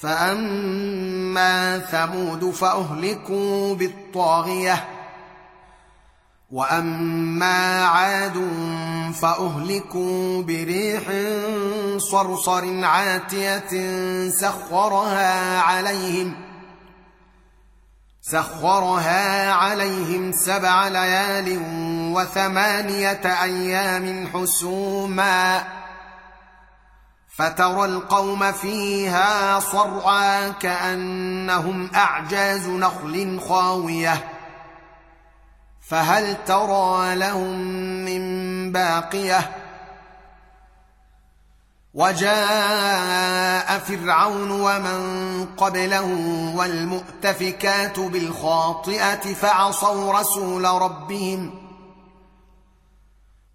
فاما ثمود فاهلكوا بالطاغيه واما عاد فاهلكوا بريح صرصر عاتيه سخرها عليهم سخرها عليهم سبع ليال وثمانيه أيام حسوما فترى القوم فيها صرعا كأنهم أعجاز نخل خاوية. فهل ترى لهم من باقية؟ وجاء فرعون ومن قبله والمؤتفكات بالخاطئة فعصوا رسول ربهم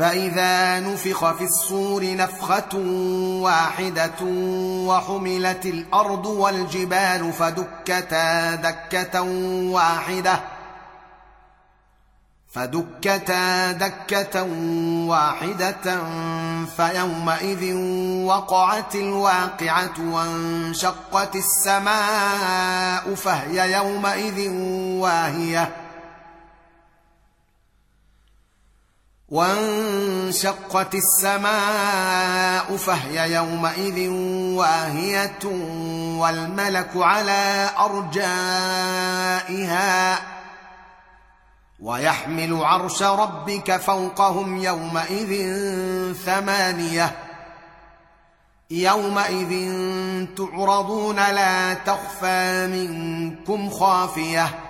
فإذا نفخ في الصور نفخة واحدة وحملت الأرض والجبال فدكتا دكة واحدة فدكتا دكة واحدة فيومئذ وقعت الواقعة وانشقت السماء فهي يومئذ واهية وانشقت السماء فهي يومئذ واهية والملك على أرجائها ويحمل عرش ربك فوقهم يومئذ ثمانية يومئذ تعرضون لا تخفى منكم خافية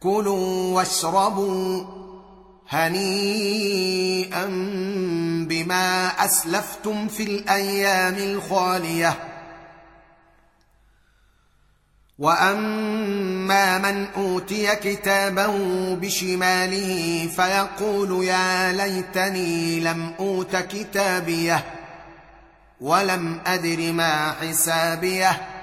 كلوا واشربوا هنيئا بما أسلفتم في الأيام الخالية. وأما من أوتي كتابه بشماله فيقول يا ليتني لم أوت كتابيه ولم أدر ما حسابيه.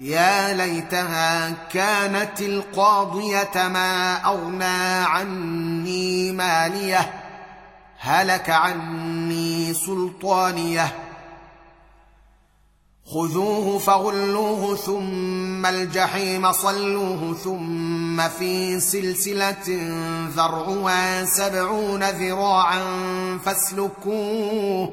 يا ليتها كانت القاضية ما أغنى عني مالية هلك عني سلطانية. خذوه فغلوه ثم الجحيم صلوه ثم في سلسلة ذرعها سبعون ذراعا فاسلكوه.